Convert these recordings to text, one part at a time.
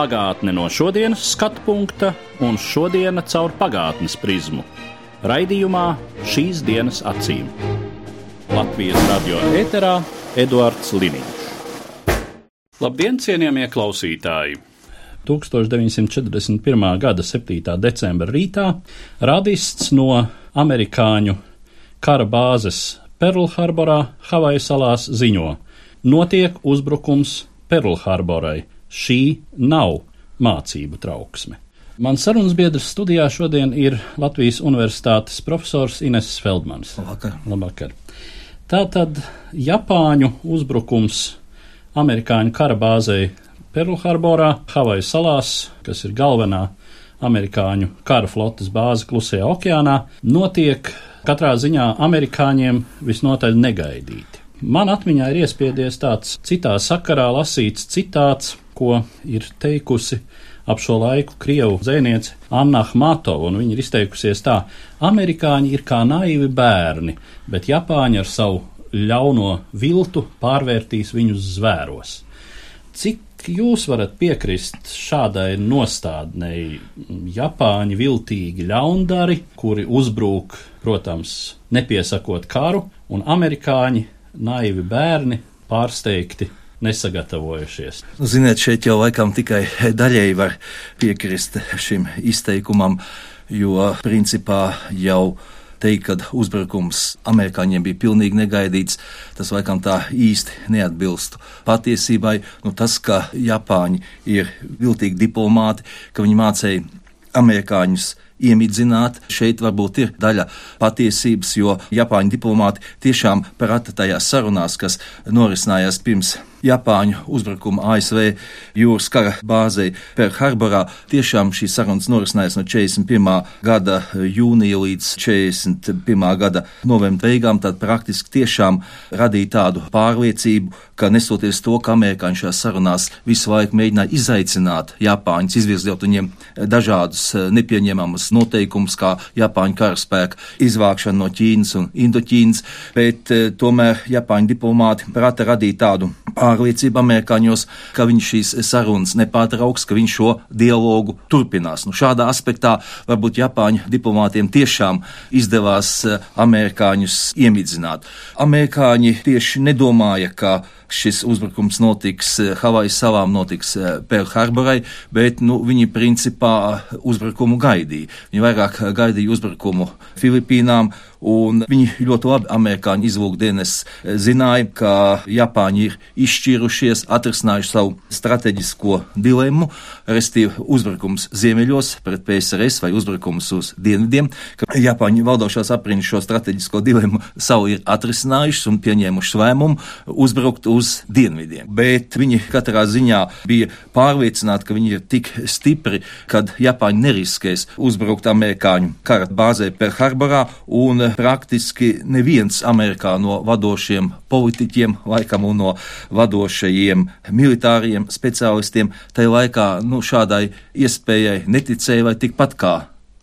Pagātne no šodienas skatu punkta un šodienas caur pagātnes prizmu. Raidījumā šīs dienas acīm. Latvijas radio eterā Eduards Liniņš. Labdien, cienījamie klausītāji! 1941. gada 7. decembra rītā radists no amerikāņu kara bāzes Pearlharborā, Havaju salās ziņo: notiek uzbrukums Pearlharborai. Šī nav mācību trauksme. Mans sarunas biedrs studijā šodien ir Latvijas Universitātes profesors Ines Feldmans. Labvakar. Labvakar. Tātad Japāņu uzbrukums amerikāņu kara bāzei Pearlharborā, Havaju salās, kas ir galvenā amerikāņu kara flotes bāze Klusajā okeānā, notiek katrā ziņā amerikāņiem visnotaļ negaidīti. Man atmiņā ir iespiedies tāds citā sakarā lasīts citāts, ko ir teikusi ap šo laiku Krievu zvejniece Anna Hmatova, un viņa ir izteikusies tā: Amerikāņi ir kā naivi bērni, bet Japāņi ar savu ļauno viltu pārvērtīs viņus zvēros. Cik jūs varat piekrist šādai nostādnei? Japāņi viltīgi ļaundari, kuri uzbrūk, protams, nepiesakot karu, un amerikāņi naivi bērni pārsteigti nesagatavojušies. Nu, Ziniet, šeit jau laikam tikai daļēji var piekrist šim izteikumam, jo principā jau teikt, ka uzbrukums amerikāņiem bija pilnīgi negaidīts, tas laikam tā īsti neatbilstu patiesībai. Nu, tas, ka Japāņi ir viltīgi diplomāti, ka viņi mācīja amerikāņus iemidzināt. Šeit varbūt ir daļa patiesības, jo Japāņu diplomāti tiešām prata tajās sarunās, kas norisinājās pirms Japāņu uzbrukuma ASV jūras kara bāzei Perlharborā. Tiešām šīs sarunas norisinājās no 41. gada jūnija līdz 41. gada novembra beigām. Tad praktiski tiešām radīja tādu pārliecību, ka nesoties to, ka amerikāņi šajās sarunās visu laiku mēģināja izaicināt Japāņus, izvirzot viņiem dažādus nepieņemamus noteikumus, kā Japāņu karaspēka izvākšana no Ķīnas un Indoķīnas, bet eh, tomēr Japāņu diplomāti prata radīt tādu pārliecību amerikāņos, ka viņš šīs sarunas nepārtrauks, ka viņš šo dialogu turpinās. Nu, šādā aspektā varbūt Japāņu diplomātiem tiešām izdevās eh, amerikāņus iemidzināt. Amerikāņi tieši nedomāja, ka šis uzbrukums notiks eh, Havaju salām, notiks Pearlharborai, bet nu, viņi principā uzbrukumu gaidīja. Viņi vairāk gaidīja uzbrukumu Filipīnām, un viņi ļoti labi amerikāņu izlūkdienas zināja, ka Japāņi ir izšķīrušies, atrisinājuši savu strateģisko dilemmu, restīvi uzbrukums ziemeļos pret PSRS vai uzbrukums uz dienvidiem, ka Japāņu valdošās apriņas šo strateģisko dilemmu savu ir atrisinājušas un pieņēmušas lēmumu uzbrukt uz dienvidiem. Bet viņi katrā ziņā bija pārliecināti, ka viņi ir tik stipri, kad Japāņi neriskēs uzbrukt amerikāņu kara bāzē Perlharborā un praktiski neviens Amerikā no vadošiem politiķiem, laikam un no vadošajiem militāriem speciālistiem, tajā laikā nu, šādai iespējai neticēja vai tikpat kā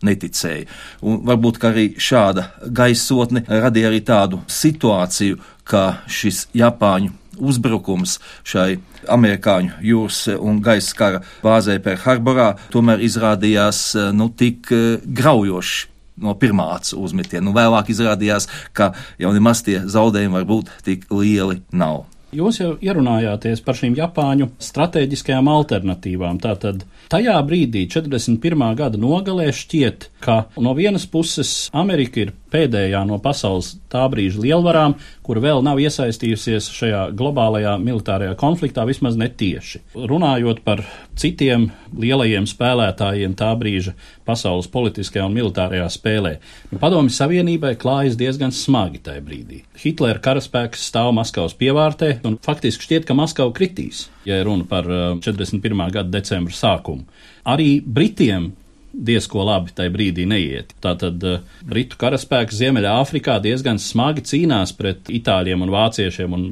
neticēja. Un varbūt arī šāda gaisotne radīja arī tādu situāciju, ka šis Japāņu uzbrukums šai amerikāņu jūras un gaisa kara bāzē Perlharborā tomēr izrādījās nu, tik graujošs no pirmā acu uzmetiena. Nu, vēlāk izrādījās, ka jau nemaz tie zaudējumi varbūt tik lieli nav. Jūs jau ierunājāties par šīm Japāņu strateģiskajām alternatīvām. Tātad tajā brīdī, 41. gada nogalē, šķiet, ka no vienas puses Amerika ir pēdējā no pasaules tā brīža lielvarām, kur vēl nav iesaistījusies šajā globālajā militārajā konfliktā, vismaz netieši. Runājot par citiem lielajiem spēlētājiem tā brīža pasaules politiskajā un militārajā spēlē, nu, Padomju Savienībai klājas diezgan smagi tajā brīdī. Hitlera karaspēks stāv Maskavas pievārtē, un faktiski šķiet, ka Maskava kritīs, ja runa par 41. gada decembra sākumu. Arī Britiem diezko labi tajā brīdī neiet. Tātad Britu karaspēks Ziemeļāfrikā diezgan smagi cīnās pret itāļiem un vāciešiem, un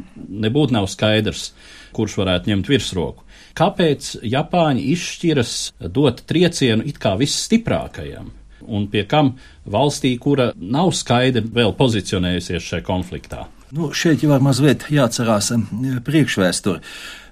nebūtu nav skaidrs, kurš varētu ņemt virsroku. Kāpēc Japāņi izšķiras dot triecienu it kā visstiprākajam? Un pie kam valstī, kura nav skaidri vēl pozicionējusies šajā konfliktā? Nu, šeit jau var mazliet jāatcerās priekšvēsture.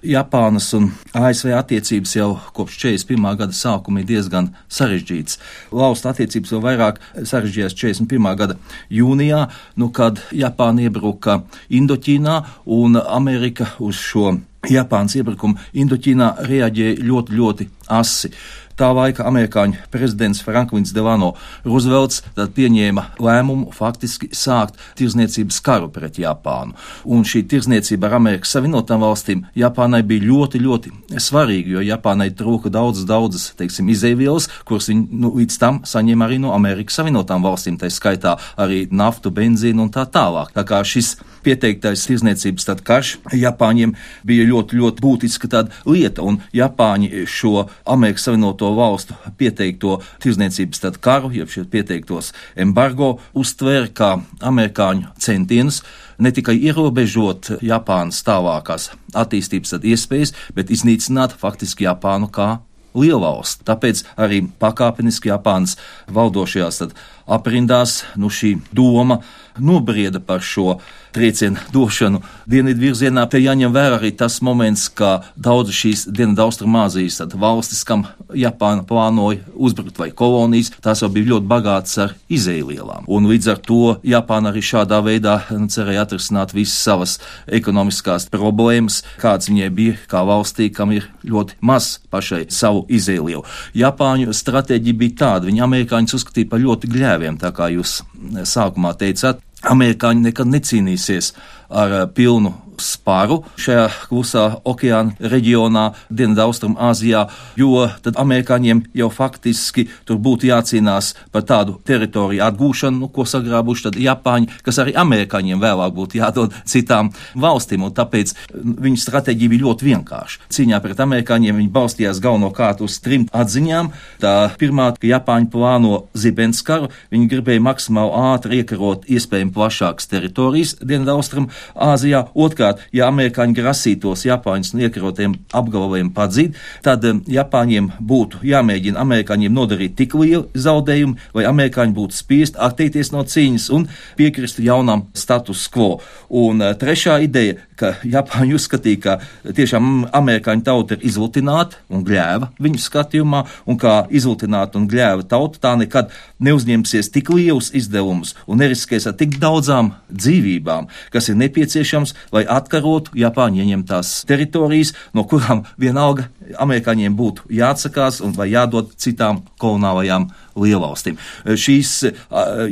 Japānas un ASV attiecības jau kopš 41. gada sākuma ir diezgan sarežģītas. Valstu attiecības vēl vairāk sarežģījās 41. gada jūnijā, nu, kad Japāna iebruka Indoķīnā un Amerika uz šo Japānas iebrukumu Indoķīnā reaģēja ļoti, ļoti asi tā laika amerikāņu prezidents Franklins Delano Roosevelts pieņēma lēmumu faktiski sākt tirzniecības karu pret Japānu. Un šī tirzniecība ar Amerikas Savienotām valstīm Japānai bija ļoti, ļoti svarīga, jo Japānai trūka daudzas, daudzas, teiksim, izēvielas, kuras viņi nu, līdz tam saņēma arī no Amerikas Savienotām valstīm, tā skaitā arī naftu, benzīnu un tā tālāk. Tā kā šis pieteiktais tirzniecības karš Japāņiem bija ļoti, ļoti būtiska lieta, un Japāņi šo Amerikas Savienoto to valstu pieteikto tirzniecības karu, jeb šie pieteiktos embargo, uztvēra kā amerikāņu centienus ne tikai ierobežot Japānas tālākās attīstības iespējas, bet iznīcināt faktiski Japānu kā lielvalsts. Tāpēc arī pakāpeniski Japānas valdošajās aprindās nu, šī doma nobrieda par šo triecienu došanu dienvidu virzienā. Te jāņem vērā arī tas moments, ka daudz šīs dienvidu austrumāzijas valstis, kam Japāna plānoja uzbrukt vai kolonijas, tās jau bija ļoti bagātas ar izēlielām. Un līdz ar to Japāna arī šādā veidā nu, cerēja atrisināt visas savas ekonomiskās problēmas, kādas viņai bija kā valstī, kam ir ļoti maz pašai savu izēlielu. Japāņu stratēģija bija tāda, viņi amerikāņus uzskatīja par ļoti gļēviem, tā kā jūs sākumā teicāt. Amerikāņi nekad necīnīsies ar pilnu spāru šajā klusā okeāna reģionā, Dienvidaustrum Āzijā, jo tad amerikāņiem jau faktiski tur būtu jācīnās par tādu teritoriju atgūšanu, nu, ko sagrābuši Japāņi, kas arī amerikāņiem vēlāk būtu jādod citām valstīm, tāpēc viņu stratēģija bija ļoti vienkārša. Cīņā pret amerikāņiem viņi balstījās galvenokārt uz trim atziņām. Tā pirmā, ka Japāņi plāno zibenskaru, viņi gribēja maksimāli ātri iekarot iespējami plašākas teritorijas Dienvidaustrum Āzijā. Otrkārt, ja amerikāņi grasītos Japāņus no iekarotiem apgabaliem padzīt, tad um, Japāņiem būtu jāmēģina amerikāņiem nodarīt tik lielu zaudējumu, lai amerikāņi būtu spiest atteikties no cīņas un piekrist jaunam status quo. Un uh, trešā ideja, ka Japāņi uzskatīja, ka tiešām amerikāņu tauta ir izlutināta un gļēva viņu skatījumā, un kā izlutināta un gļēva tauta tā nekad neuzņemsies tik lielus izdevumus un neriskēs ar tik daudzām dzīvībām, kas ir nepieciešams, lai atkarotu Japāņu ieņemtās teritorijas, no kurām vienalga amerikāņiem būtu jāatsakās un vai jādod citām kolonālajām lielvalstīm. Šīs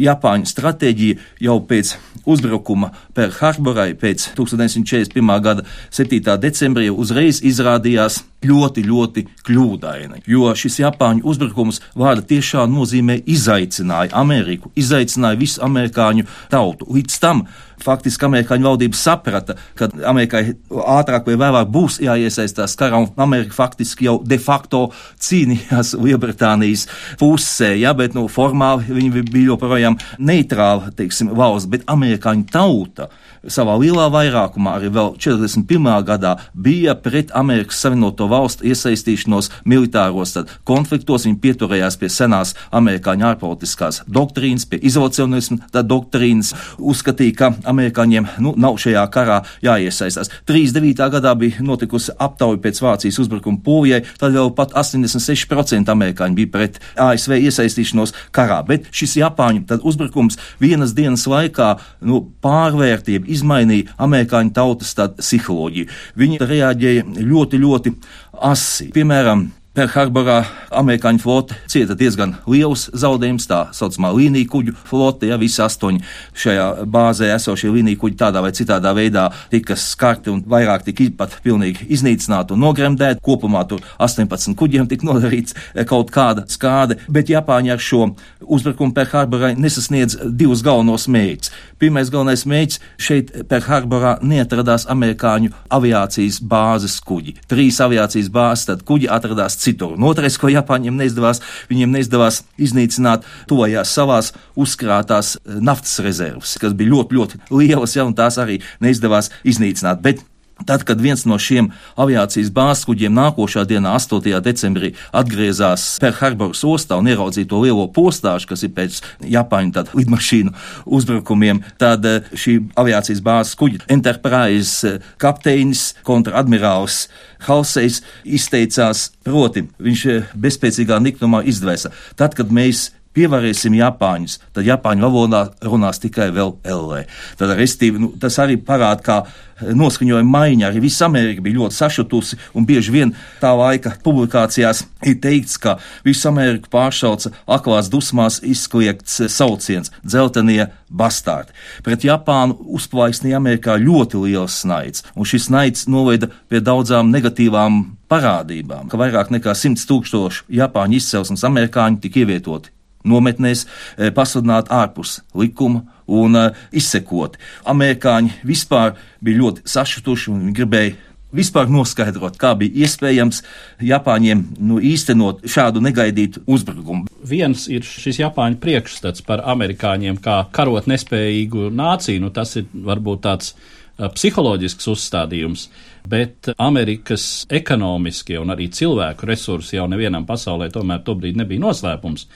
Japāņu stratēģija jau pēc uzbrukuma Pearl Harborai pēc 1941. gada 7. decembrī uzreiz izrādījās ļoti, ļoti kļūdaini, jo šis Japāņu uzbrukums vārda tiešā nozīmē izaicināja Ameriku, izaicināja visu amerikāņu tautu. Līdz tam faktiski amerikāņu valdība saprata, ka Amerikai ātrāk vai vēlāk būs jāiesaistās karā, un Amerika faktiski jau de facto cīnījās Lielbritānijas pusē, ja, bet nu, formāli viņi bija joprojām neitrāla, teiksim, valsts, bet amerikāņu tauta savā lielā vairākumā arī vēl 41. gadā bija pret Amerikas Savienoto valstu iesaistīšanos militāros konfliktos. Viņi pieturējās pie senās amerikāņu ārpolitiskās doktrīnas, pie izolacionisma doktrīnas, uzskatīja, ka amerikāņiem nu, nav šajā karā jāiesaistās. 39. gadā bija notikusi aptauja pēc Vācijas uzbrukuma Polijai, tad vēl pat 86% amerikāņi bija pret ASV iesaistīšanos karā, bet šis Japāņu uzbrukums vienas dienas laikā nu, pārvērtīja, izmainīja amerikāņu tautas psiholoģiju. Viņi reaģēja ļoti, ļoti asi. Piemēram, Perharborā amerikāņu flote cieta diezgan liels zaudējums, tā saucamā līnija kuģu flote, ja visi astoņi šajā bāzē esošie līnija kuģi tādā vai citādā veidā tika skarti un vairāk tika pat pilnīgi iznīcināti un nogremdēti. Kopumā tur 18 kuģiem tika nodarīts eh, kaut kāda skāde, bet Japāņi ar šo uzbrukumu Perharborai nesasniedz divus galvenos mērķus. Pirmais galvenais mērķis šeit Perharborā neatradās amerikāņu aviācijas bāzes kuģi. Trīs aviācijas bāzes, tad kuģi atradās citur. Un otrais, ko Japāņiem neizdevās, viņiem neizdevās iznīcināt tojās savās uzkrātās naftas rezerves, kas bija ļoti, ļoti lielas, ja, un tās arī neizdevās iznīcināt. Bet Tad, kad viens no šiem aviācijas bāzes kuģiem nākošā dienā, 8. decembrī, atgriezās Perharboras ostā un ieraudzīja to lielo postāžu, kas ir pēc Japāņu lidmašīnu uzbrukumiem, tad eh, šī aviācijas bāzes kuģa Enterprise eh, kapteinis, kontradmirālis Halsejs izteicās, proti, viņš eh, bezspēcīgā niknumā izdvēsa. Tad, kad mēs pievarēsim Japāņus, tad Japāņu valodā runās tikai vēl LV. Tad, restīvi, nu, tas arī parāda, kā eh, noskaņojuma maiņa. Arī visa Amerika bija ļoti sašutusi, un bieži vien tā laika publikācijās ir teikts, ka visu Ameriku pāršauca aklās dusmās izkliegts eh, sauciens - dzeltenie bastārdi. Pret Japānu uzplaiksnīja Amerikā ļoti liels naids, un šis naids noveda pie daudzām negatīvām parādībām, ka vairāk nekā 100 tūkstoši Japāņu izcelsmes amerikāņu tika ievietoti nometnēs eh, pasludināt ārpus likuma un uh, izsekot. Amerikāņi vispār bija ļoti sašutuši un gribēja vispār noskaidrot, kā bija iespējams Japāņiem nu, īstenot šādu negaidītu uzbrukumu. Viens ir šis Japāņu priekšstats par amerikāņiem kā karot nespējīgu nāciju. Nu, tas ir varbūt tāds psiholoģisks uzstādījums bet Amerikas ekonomiskie un arī cilvēku resursi jau nevienam pasaulē tomēr tobrīd nebija noslēpums.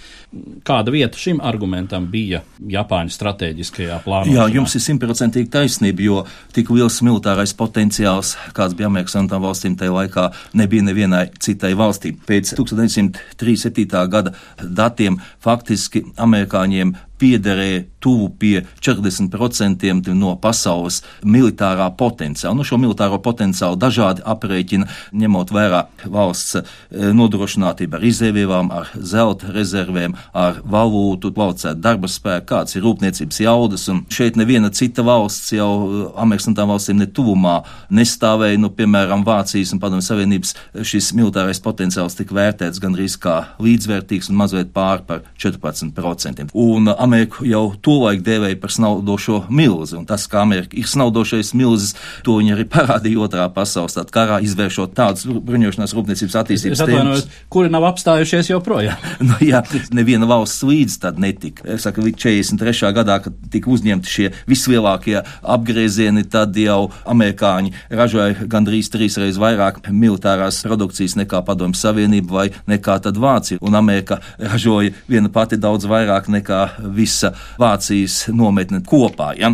Kāda vieta šim argumentam bija Japāņu strateģiskajā plānā? Jā, jums ir simtprocentīgi taisnība, jo tik liels militārais potenciāls, kāds bija Amerikas Savienotām valstīm tajā laikā, nebija nevienai citai valstī. Pēc 1937. gada datiem faktiski amerikāņiem piederēja tuvu pie 40% no pasaules militārā potenciāla. Nu, šo militāro potenciālu dažādi aprēķina, ņemot vērā valsts eh, nodrošinātību ar izēvielām, ar zelta rezervēm, ar valūtu, kvalificētu darba spēku, kāds ir rūpniecības jaudas, un šeit neviena cita valsts jau eh, Amerikas un tām valstīm netuvumā nestāvēja, nu, piemēram, Vācijas un Padomju Savienības šis militārais potenciāls tika vērtēts gandrīz kā līdzvērtīgs un mazliet pār par 14%. Un Ameriku jau tolaik dēvēja par snaudošo milzi, un tas, kā Amerika ir snaudošais milzis, to viņi arī parādīja otrā pasaules karā, izvēršot tādus bruņošanās rūpniecības attīstības tēmas. Kuri nav apstājušies joprojām? nu, jā, neviena valsts līdz tad netika. Es saku, 43. gadā, kad tika uzņemti šie vislielākie apgriezieni, tad jau amerikāņi ražoja gandrīz trīsreiz vairāk militārās produkcijas nekā Padomju Savienība vai nekā tad Vācija. Un Amerika ražoja viena pati daudz vairāk nekā visa Vācijas nometne kopā. Ja?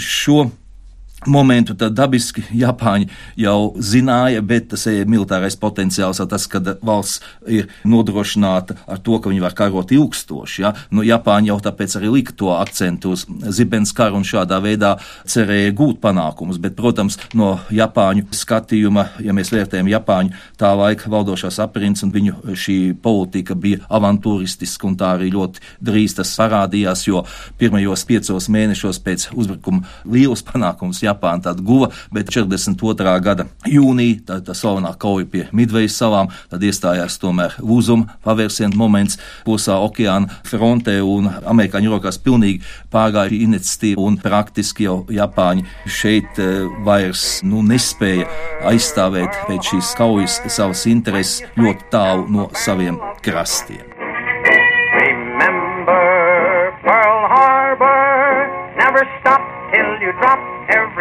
Šo momentu, tad dabiski Japāņi jau zināja, bet tas ir militārais potenciāls, tas, ka valsts ir nodrošināta ar to, ka viņi var karot ilgstoši. Ja? Nu, Japāņi jau tāpēc arī lika to akcentu uz zibens karu un šādā veidā cerēja gūt panākumus, bet, protams, no Japāņu skatījuma, ja mēs vērtējam Japāņu tā laika valdošās aprinds un viņu šī politika bija avantūristiska un tā arī ļoti drīz tas parādījās, jo pirmajos piecos mēnešos pēc uzbrukuma lielus panākumus Japāna tad guva, bet 42. gada jūnija, tā, tā slavenā kauja pie Midvejas salām, tad iestājās tomēr lūzuma pavērsienu moments posā okeāna frontē un amerikāņu rokās pilnīgi pārgāja iniciatīva un praktiski jau Japāņi šeit e, vairs nu, nespēja aizstāvēt pēc šīs kaujas savas intereses ļoti tālu no saviem krastiem.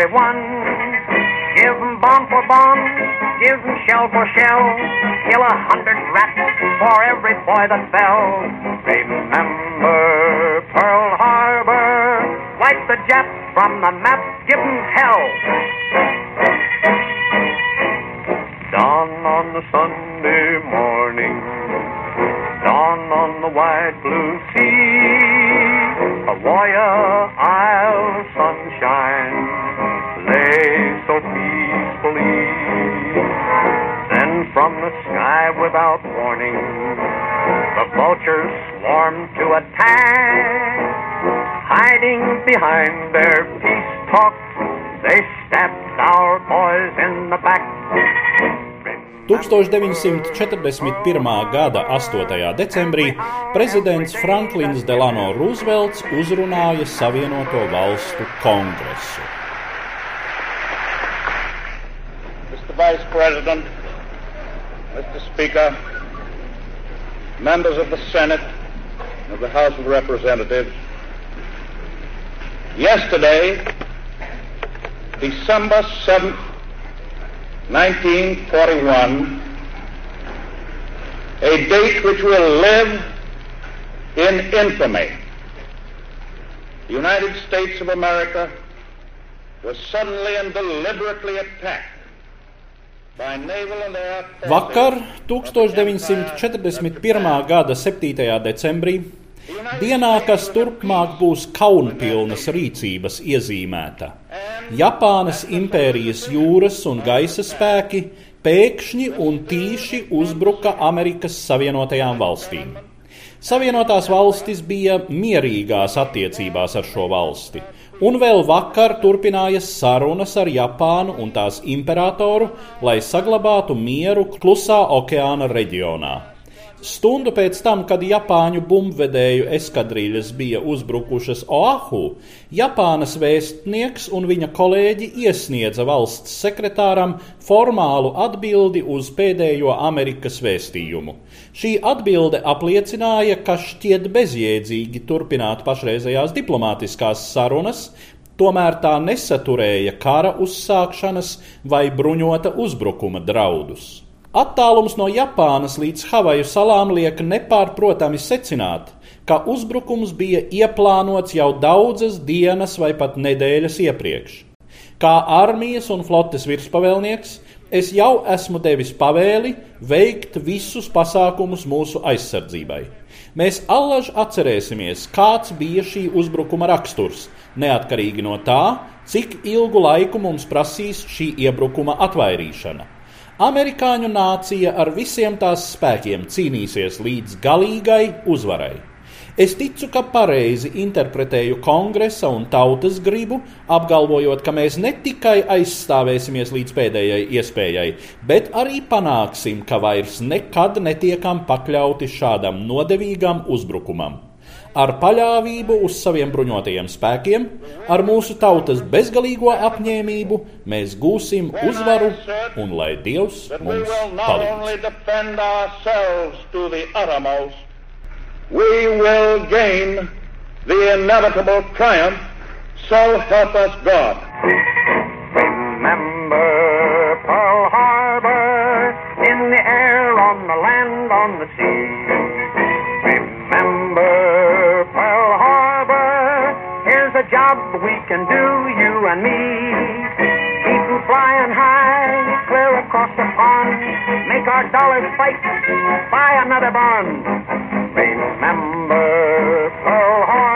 Everyone. Give bomb for bomb, give shell for shell. Kill a hundred rats for every boy that fell. Remember Pearl Harbor, wipe the Japs from the map, give hell. Dawn on the Sunday morning, dawn on the wide blue sea, a swarmed to attack. Hiding behind their peace talk, they stabbed our boys in the back. 1941. gada 8. decembrī prezidents Franklins Delano Roosevelts uzrunāja Savienoto Valstu kongresu. Vice President, Mr. Speaker, members of the Senate, of the House of Representatives, yesterday, December 7th, 1941, a date which will live in infamy. The United States of America was suddenly and deliberately attacked Vakar, 1941. gada 7. decembrī, dienā, kas turpmāk būs kaunpilnas rīcības iezīmēta, Japānas impērijas jūras un gaisa spēki pēkšņi un tīši uzbruka Amerikas Savienotajām valstīm. Savienotās valstis bija mierīgās attiecībās ar šo valsti, un vēl vakar turpinājas sarunas ar Japānu un tās imperatoru, lai saglabātu mieru Klusā okeāna reģionā. Stundu pēc tam, kad Japāņu bumbvedēju eskadrīļas bija uzbrukušas Oahu, Japānas vēstnieks un viņa kolēģi iesniedza valsts sekretāram formālu atbildi uz pēdējo Amerikas vēstījumu. Šī atbilde apliecināja, ka šķiet bezjēdzīgi turpināt pašreizējās diplomātiskās sarunas, tomēr tā nesaturēja kara uzsākšanas vai bruņota uzbrukuma draudus. Attālums no Japānas līdz Havaju salām liek nepārprotami secināt, ka uzbrukums bija ieplānots jau daudzas dienas vai pat nedēļas iepriekš. Kā armijas un flotes virspavēlnieks, es jau esmu devis pavēli veikt visus pasākumus mūsu aizsardzībai. Mēs allaž atcerēsimies, kāds bija šī uzbrukuma raksturs, neatkarīgi no tā, cik ilgu laiku mums prasīs šī iebrukuma atvairīšana. Amerikāņu nācija ar visiem tās spēkiem cīnīsies līdz galīgai uzvarai. Es ticu, ka pareizi interpretēju kongresa un tautas gribu, apgalvojot, ka mēs ne tikai aizstāvēsimies līdz pēdējai iespējai, bet arī panāksim, ka vairs nekad netiekam pakļauti šādam nodevīgam uzbrukumam ar paļāvību uz saviem bruņotajiem spēkiem, ar mūsu tautas bezgalīgo apņēmību mēs gūsim uzvaru un lai Dievs mums palīdz. We will gain the inevitable triumph, so help us God. Remember Pearl Harbor in the air, on the land, on the sea. Job we can do, you and me. Them flying high, clear across the pond. Make our dollars fight, buy another bond. Remember Pearl Harbor,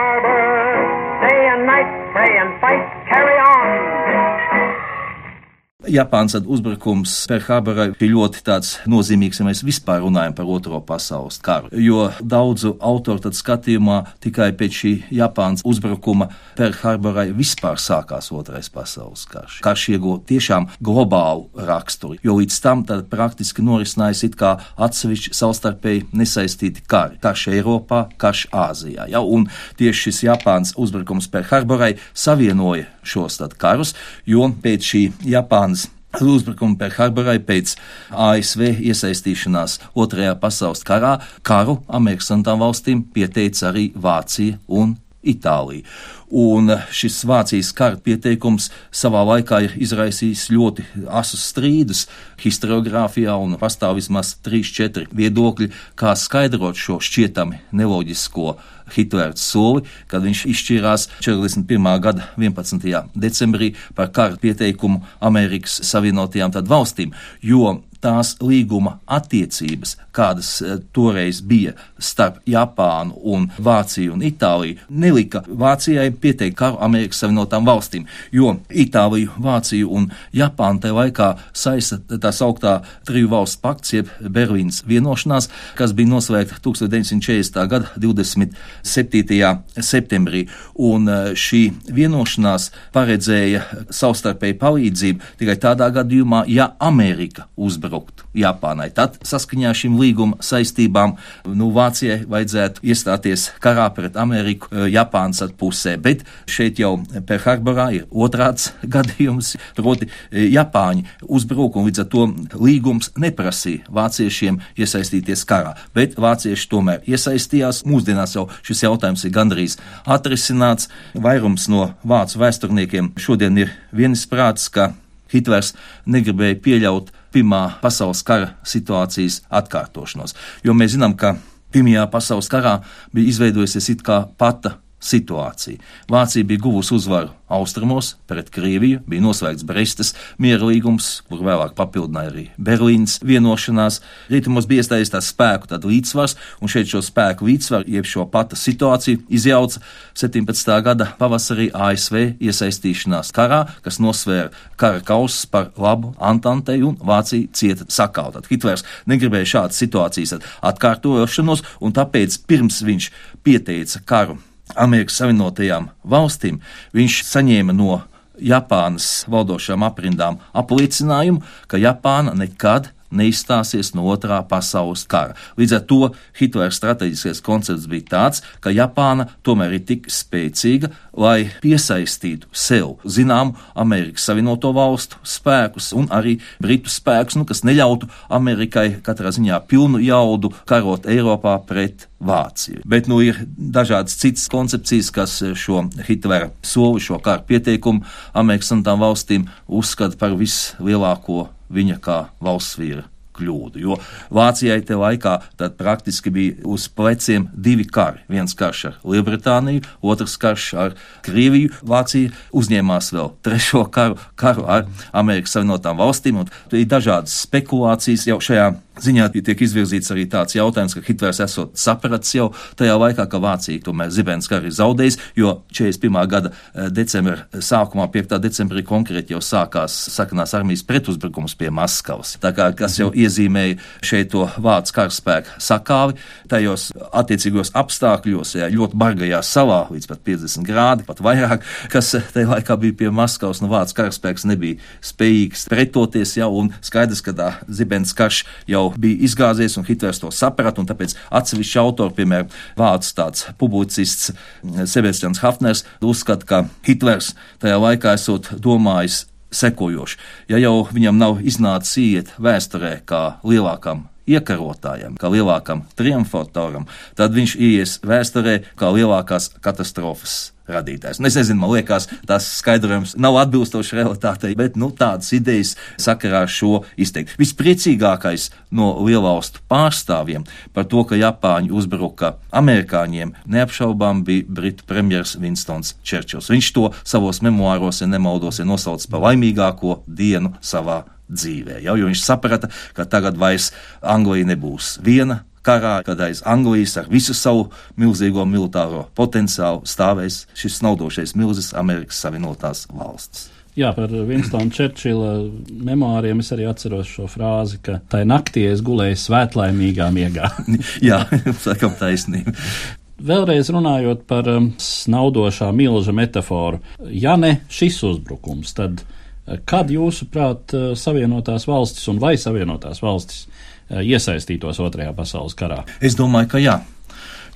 Japānas uzbrukums Perhabarai ir ļoti tāds nozīmīgs, ja mēs vispār runājam par Otro pasaules karu. Jo daudzu autoru tad skatījumā tikai pēc šī Japānas uzbrukuma Perhabarai vispār sākās Otrais pasaules karš. Karš ieguva tiešām globālu raksturu, jo līdz tam tad praktiski norisinājās it kā atsevišķi savstarpēji nesaistīti kari. Karš Eiropā, karš Āzijā. Ja? Un tieši šis Japānas uzbrukums Perhabarai savienoja šos karus, jo pēc šī Japānas uzbrukumu Perharborai pēc ASV iesaistīšanās Otrajā pasaules karā karu Amerikas Savienotām valstīm pieteica arī Vācija un Itālija. Un šis Vācijas kara pieteikums savā laikā ir izraisījis ļoti asus strīdus historiografijā, un pastāv vismaz 3-4 viedokļi, kā skaidrot šo šķietami neloģisko Hitlera soli, kad viņš izšķīrās 41. gada 11. decembrī par kara pieteikumu Amerikas Savienotajām valstīm, jo tās līguma attiecības, kādas e, toreiz bija starp Japānu un Vāciju un Itāliju, nelika Vācijai pieteikt karu Amerikas Savienotām valstīm, jo Itāliju, Vāciju un Japānu tajā laikā saista tā sauktā triju valstu pakts, jeb Berlīnas vienošanās, kas bija noslēgta 1940. gada 27. septembrī, un e, šī vienošanās paredzēja savstarpēju palīdzību tikai tādā gadījumā, ja Amerika uzbrauc uzbrukt Japānai. Tad saskaņā šīm līguma saistībām nu, Vācijai vajadzētu iestāties karā pret Ameriku eh, Japānas pusē, bet šeit jau Perharborā ir otrāds gadījums, proti eh, Japāņi uzbruk un līdz ar to līgums neprasīja vāciešiem iesaistīties karā, bet vācieši tomēr iesaistījās. Mūsdienās jau šis jautājums ir gandrīz atrisināts. Vairums no vācu vēsturniekiem šodien ir vienisprāts, ka Hitlers negribēja pieļaut Pirmā pasaules kara situācijas atkārtošanos, jo mēs zinām, ka Pirmajā pasaules karā bija izveidojusies it kā pata situācija. Vācija bija guvusi uzvaru austrumos pret Krieviju, bija noslēgts Brestas miera līgums, kur vēlāk papildināja arī Berlīnas vienošanās. Rietumos bija iestājies tās spēku līdzsvars, un šeit šo spēku līdzsvaru, jeb šo pata situāciju izjauca 17. gada pavasarī ASV iesaistīšanās karā, kas nosvēra kara kausus par labu Antantei, un Vācija cieta sakauta. Tad Hitlers negribēja šādas situācijas atkārtošanos, un tāpēc pirms viņš pieteica karu Amerikas Savienotajām valstīm, viņš saņēma no Japānas valdošām aprindām apliecinājumu, ka Japāna nekad neizstāsies no otrā pasaules kara. Līdz ar to Hitlera strateģiskais koncepts bija tāds, ka Japāna tomēr ir tik spēcīga, lai piesaistītu sev zināmu Amerikas Savienoto Valstu spēkus un arī Britu spēkus, nu, kas neļautu Amerikai katrā ziņā pilnu jaudu karot Eiropā pret Vāciju. Bet nu, ir dažādas citas koncepcijas, kas šo Hitlera soli, šo karu pieteikumu Amerikas Savienotām valstīm uzskata par vislielāko viņa kā valsts vīra kļūdu. Jo Vācijai te laikā praktiski bija uz pleciem divi kari. Viens karš ar Lielbritāniju, otrs karš ar Krieviju. Vācija uzņēmās vēl trešo karu, karu ar Amerikas Savienotām valstīm, un ir dažādas spekulācijas jau šajā ziņā tiek izvirzīts arī tāds jautājums, ka Hitlers esot sapratis jau tajā laikā, ka Vācija tomēr zibens kari zaudējis, jo 41. gada eh, decembra sākumā, 5. decembrī konkrēti jau sākās sakanās armijas pretuzbrukums pie Maskavas. Tā kā, kas jau iezīmēja šeit to vācu karaspēku sakāvi, tajos attiecīgos apstākļos, jā, ļoti bargajā salā, līdz pat 50 grādi, pat vairāk, kas tajā laikā bija pie Maskavas, nu, vācu karaspēks nebija spējīgs pretoties jau, un skaidrs, ka tā zibens karš jau jau bija izgāzies, un Hitlers to saprata, tāpēc atsevišķi autori, piemēram, vācu tāds publicists mm, Sebastians Hafners, uzskata, ka Hitlers tajā laikā esot domājis sekojoši. Ja jau viņam nav iznācis iet vēsturē kā lielākam iekarotājam, kā lielākam triumfatoram, tad viņš ies vēsturē kā lielākās katastrofas radītājs. Un es nezinu, man liekas, tas skaidrojums nav atbilstošs realitātei, bet nu, tādas idejas sakarā ar šo izteikt. Vispriecīgākais no lielvalstu pārstāvjiem par to, ka Japāņi uzbruka amerikāņiem, neapšaubām bija Britu premjers Winstons Čerčils. Viņš to savos memoāros, ja nemaldos, ir nosaucis par laimīgāko dienu savā dzīvē. Jau, jo viņš saprata, ka tagad vairs Anglija nebūs viena karā, kad aiz Anglijas ar visu savu milzīgo militāro potenciālu stāvēs šis snaudošais milzis Amerikas Savienotās valstis. Jā, par Winstonu Čerčila memoāriem es arī atceros šo frāzi, ka tai naktī es gulēju svētlaimīgā miegā. Jā, sakam taisnība. Vēlreiz runājot par um, snaudošā milža metaforu, ja ne šis uzbrukums, tad kad jūsuprāt uh, Savienotās valstis un vai Savienotās valstis Eh, iesaistītos Otrajā pasaules karā? Es domāju, ka jā.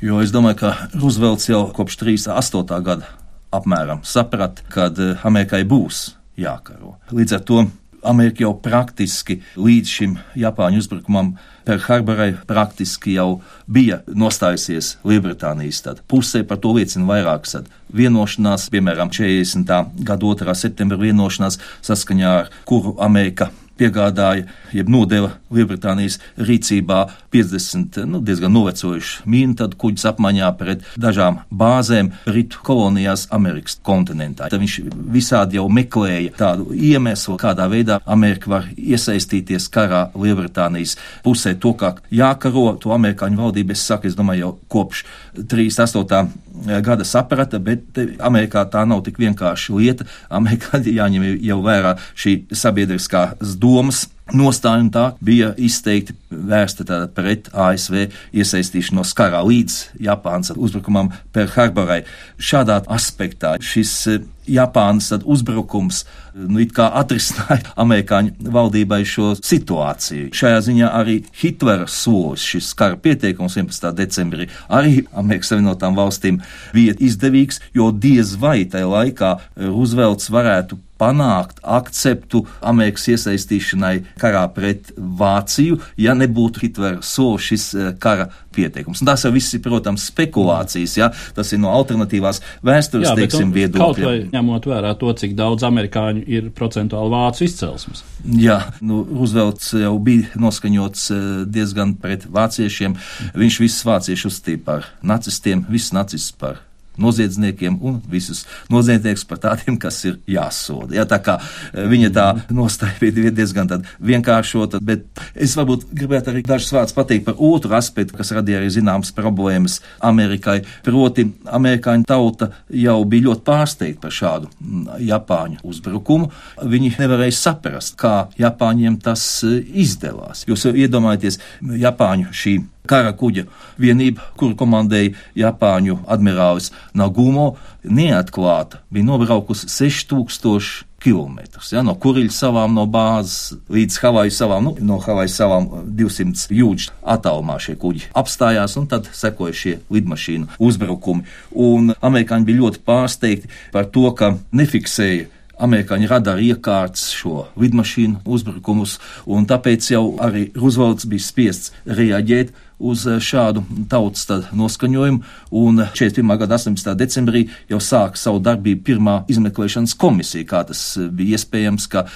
Jo es domāju, ka Roosevelts jau kopš 38. gada apmēram saprata, ka eh, Amerikai būs jākaro. Līdz ar to Amerika jau praktiski līdz šim Japāņu uzbrukumam Perharborai praktiski jau bija nostājusies Lielbritānijas tad. pusē, par to liecina vairākas vienošanās, piemēram, 40. gada 2. septembra vienošanās, saskaņā ar kuru Amerika piegādāja, jeb nodeva Lielbritānijas rīcībā 50 nu, diezgan novecojušu mīnu kuģus apmaiņā pret dažām bāzēm Britu kolonijās Amerikas kontinentā. Tad viņš visādi jau meklēja tādu iemeslu, kādā veidā Amerika var iesaistīties karā Lielbritānijas pusē. To, kā jākaro, to amerikāņu valdība, es saku, es domāju, jau kopš 38 gada saprata, bet Amerikā tā nav tik vienkārši lieta. Amerikā jāņem jau vērā šī sabiedriskās domas nostāja tā bija izteikti vērsta pret ASV iesaistīšanos karā līdz Japānas uzbrukumam Perl-Harborai. Šādā aspektā šis eh, Japānas uzbrukums nu, atrisināja amerikāņu valdībai šo situāciju. Šajā ziņā arī Hitlera solis, šis kara pieteikums 11. decembrī, arī Amerikas Savienotām valstīm bija izdevīgs, jo diez vai tajā laikā Roosevelts varētu panākt akceptu Amerikas iesaistīšanai karā pret Vāciju, ja nebūtu Hitlera solis šis eh, kara pieteikums. Un tas jau viss ir, protams, spekulācijas, ja? tas ir no alternatīvās vēstures, jā, teiksim, viedokļiem. Kaut vai ņemot vērā to, cik daudz amerikāņu ir procentuāli vācu izcelsmes. Jā, nu, Roosevelts jau bija noskaņots eh, diezgan pret vāciešiem. Viņš visus vāciešus uzstīja par nacistiem, visus nacistus par noziedzniekiem un visus noziedzniekus par tādiem, kas ir jāsoda. Ja, tā kā eh, viņa tā nostāja bija diezgan vienkāršota, bet es varbūt gribētu arī dažus vārdus pateikt par otru aspektu, kas radīja arī zināmas problēmas Amerikai. Proti, amerikāņu tauta jau bija ļoti pārsteigta par šādu mm, Japāņu uzbrukumu. Viņi nevarēja saprast, kā Japāņiem tas eh, izdevās. Jūs iedomājaties, Japāņu šī kara kuģa vienība, kuru komandēja Japāņu admirālis Nagumo, neatklāta bija nobraukusi 6000 km. Ja, no Kuriļu salām, no bāzes līdz Havaju salām, nu, no Havaju salām 200 jūdžu attālumā šie kuģi apstājās, un tad sekoja šie lidmašīnu uzbrukumi. Un amerikāņi bija ļoti pārsteigti par to, ka nefiksēja amerikāņu radara iekārtas šo lidmašīnu uzbrukumus, un tāpēc jau arī Roosevelts bija spiests reaģēt uz eh, šādu tautas noskaņojumu, un 41. gada 18. decembrī jau sāka savu darbību pirmā izmeklēšanas komisija, kā tas eh, bija iespējams, ka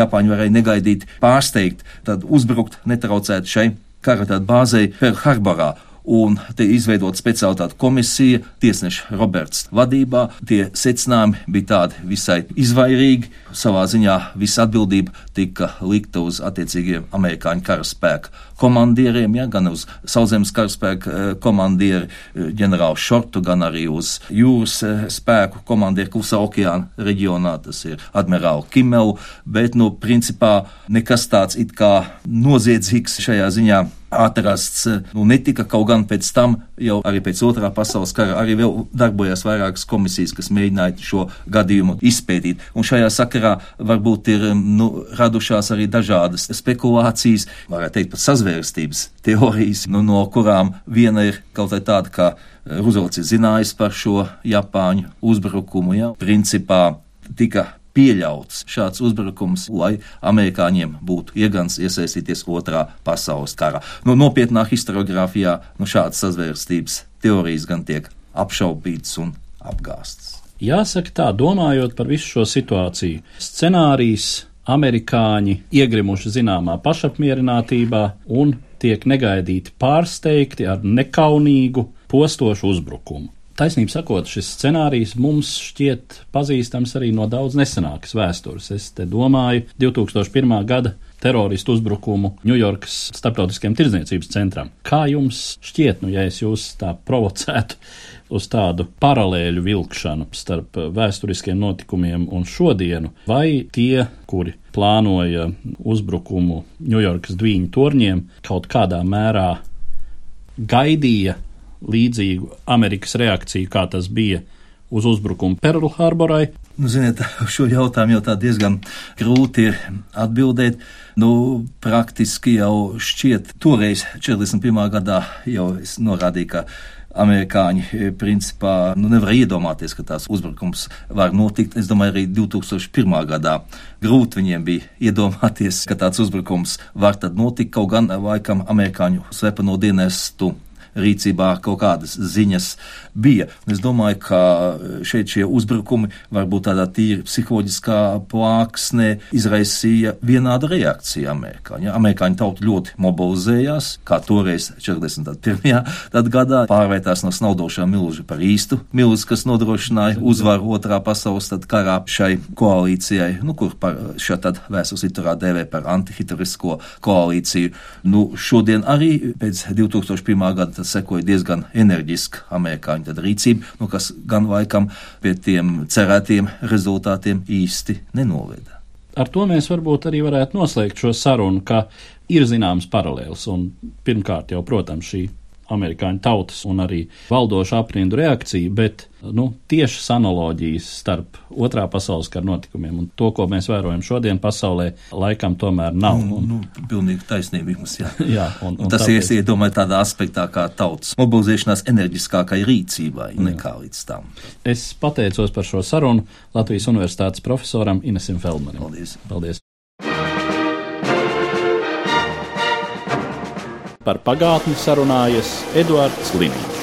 Japāņi varēja negaidīt pārsteigt, tad uzbrukt netraucēt šai kara bāzei Pearl Harborā un te izveidot speciālitāte komisija, tiesneša Roberts vadībā. Tie secinājumi bija tādi visai izvairīgi. Savā ziņā visa atbildība tika likta uz attiecīgiem amerikāņu karaspēku komandieriem, ja, gan uz sauszemes karaspēku eh, komandieri eh, ģenerālu Šortu, gan arī uz jūras eh, spēku komandieru Klusā okeāna reģionā, tas ir admirālu Kimelu, bet, nu, principā nekas tāds it kā noziedzīgs šajā ziņā atrasts, nu, netika kaut gan pēc tam, jau arī pēc otrā pasaules kara, arī vēl darbojās vairākas komisijas, kas mēģināja šo gadījumu izpētīt. Un šajā sakarā varbūt ir nu, radušās arī dažādas spekulācijas, varētu teikt, pat sazvērstības teorijas, nu, no kurām viena ir kaut kā tāda, ka Ruzvelts ir zinājis par šo Japāņu uzbrukumu, ja principā tika pieļauts šāds uzbrukums, lai amerikāņiem būtu iegans iesaistīties otrā pasaules karā. Nu, nopietnā historiografijā nu, šādas sazvērstības teorijas gan tiek apšaubītas un apgāstas. Jāsaka tā, domājot par visu šo situāciju, scenārijs amerikāņi iegrimuši zināmā pašapmierinātībā un tiek negaidīti pārsteigti ar nekaunīgu postošu uzbrukumu. Taisnība sakot, šis scenārijs mums šķiet pazīstams arī no daudz nesenākas vēstures. Es te domāju 2001. gada teroristu uzbrukumu Ņujorkas starptautiskiem tirdzniecības centram. Kā jums šķiet, nu, ja es jūs tā provocētu uz tādu paralēļu vilkšanu starp vēsturiskiem notikumiem un šodienu, vai tie, kuri plānoja uzbrukumu Ņujorkas dviņu torņiem, kaut kādā mērā gaidīja līdzīgu Amerikas reakciju, kā tas bija uz uzbrukumu Pearl Harborai. Nu, ziniet, šo jautājumu jau tā diezgan grūti ir atbildēt. Nu, praktiski jau šķiet, toreiz, 41. gadā, jau es norādīju, ka amerikāņi principā nu, nevar iedomāties, ka tās uzbrukums var notikt. Es domāju, arī 2001. gadā grūti viņiem bija iedomāties, ka tāds uzbrukums var tad notikt, kaut gan laikam amerikāņu slepeno dienestu rīcībā kaut kādas ziņas bija. Es domāju, ka šeit šie uzbrukumi varbūt tādā tīri psiholoģiskā plāksnē izraisīja vienādu reakciju amerikāņu. Amerikāņu tauta ļoti mobilizējās, kā toreiz 41. gadā, pārvērtās no snaudošā milža par īstu milzi, kas nodrošināja uzvaru otrā pasaules karā šai koalīcijai, nu, kur par šo tad vēstures liturā dēvē par antihitarisko koalīciju. Nu, šodien arī pēc 2001. gada sekoja diezgan enerģiska amerikāņu rīcība, nu, kas gan laikam pie tiem cerētiem rezultātiem īsti nenoveda. ar to mēs varbūt arī varētu noslēgt šo sarunu, ka ir zināms paralēls. Un pirmkārt jau, protams, šī amerikāņu tautas un arī valdošu aprindu reakcija, bet nu, tiešas analoģijas starp otrā pasaules kara notikumiem un to, ko mēs vērojam šodien pasaulē, laikam tomēr nav. Nu, nu, pilnīgi taisnība jums, jā. jā un, un tas tāpēc... ir iedomājot tādā aspektā kā tautas mobilizēšanās enerģiskākai rīcībai nekā līdz tam. Es pateicos par šo sarunu Latvijas Universitātes profesoram Inesim Feldmanim. Paldies! Paldies. Par pagātni sarunājas Eduards Līniju.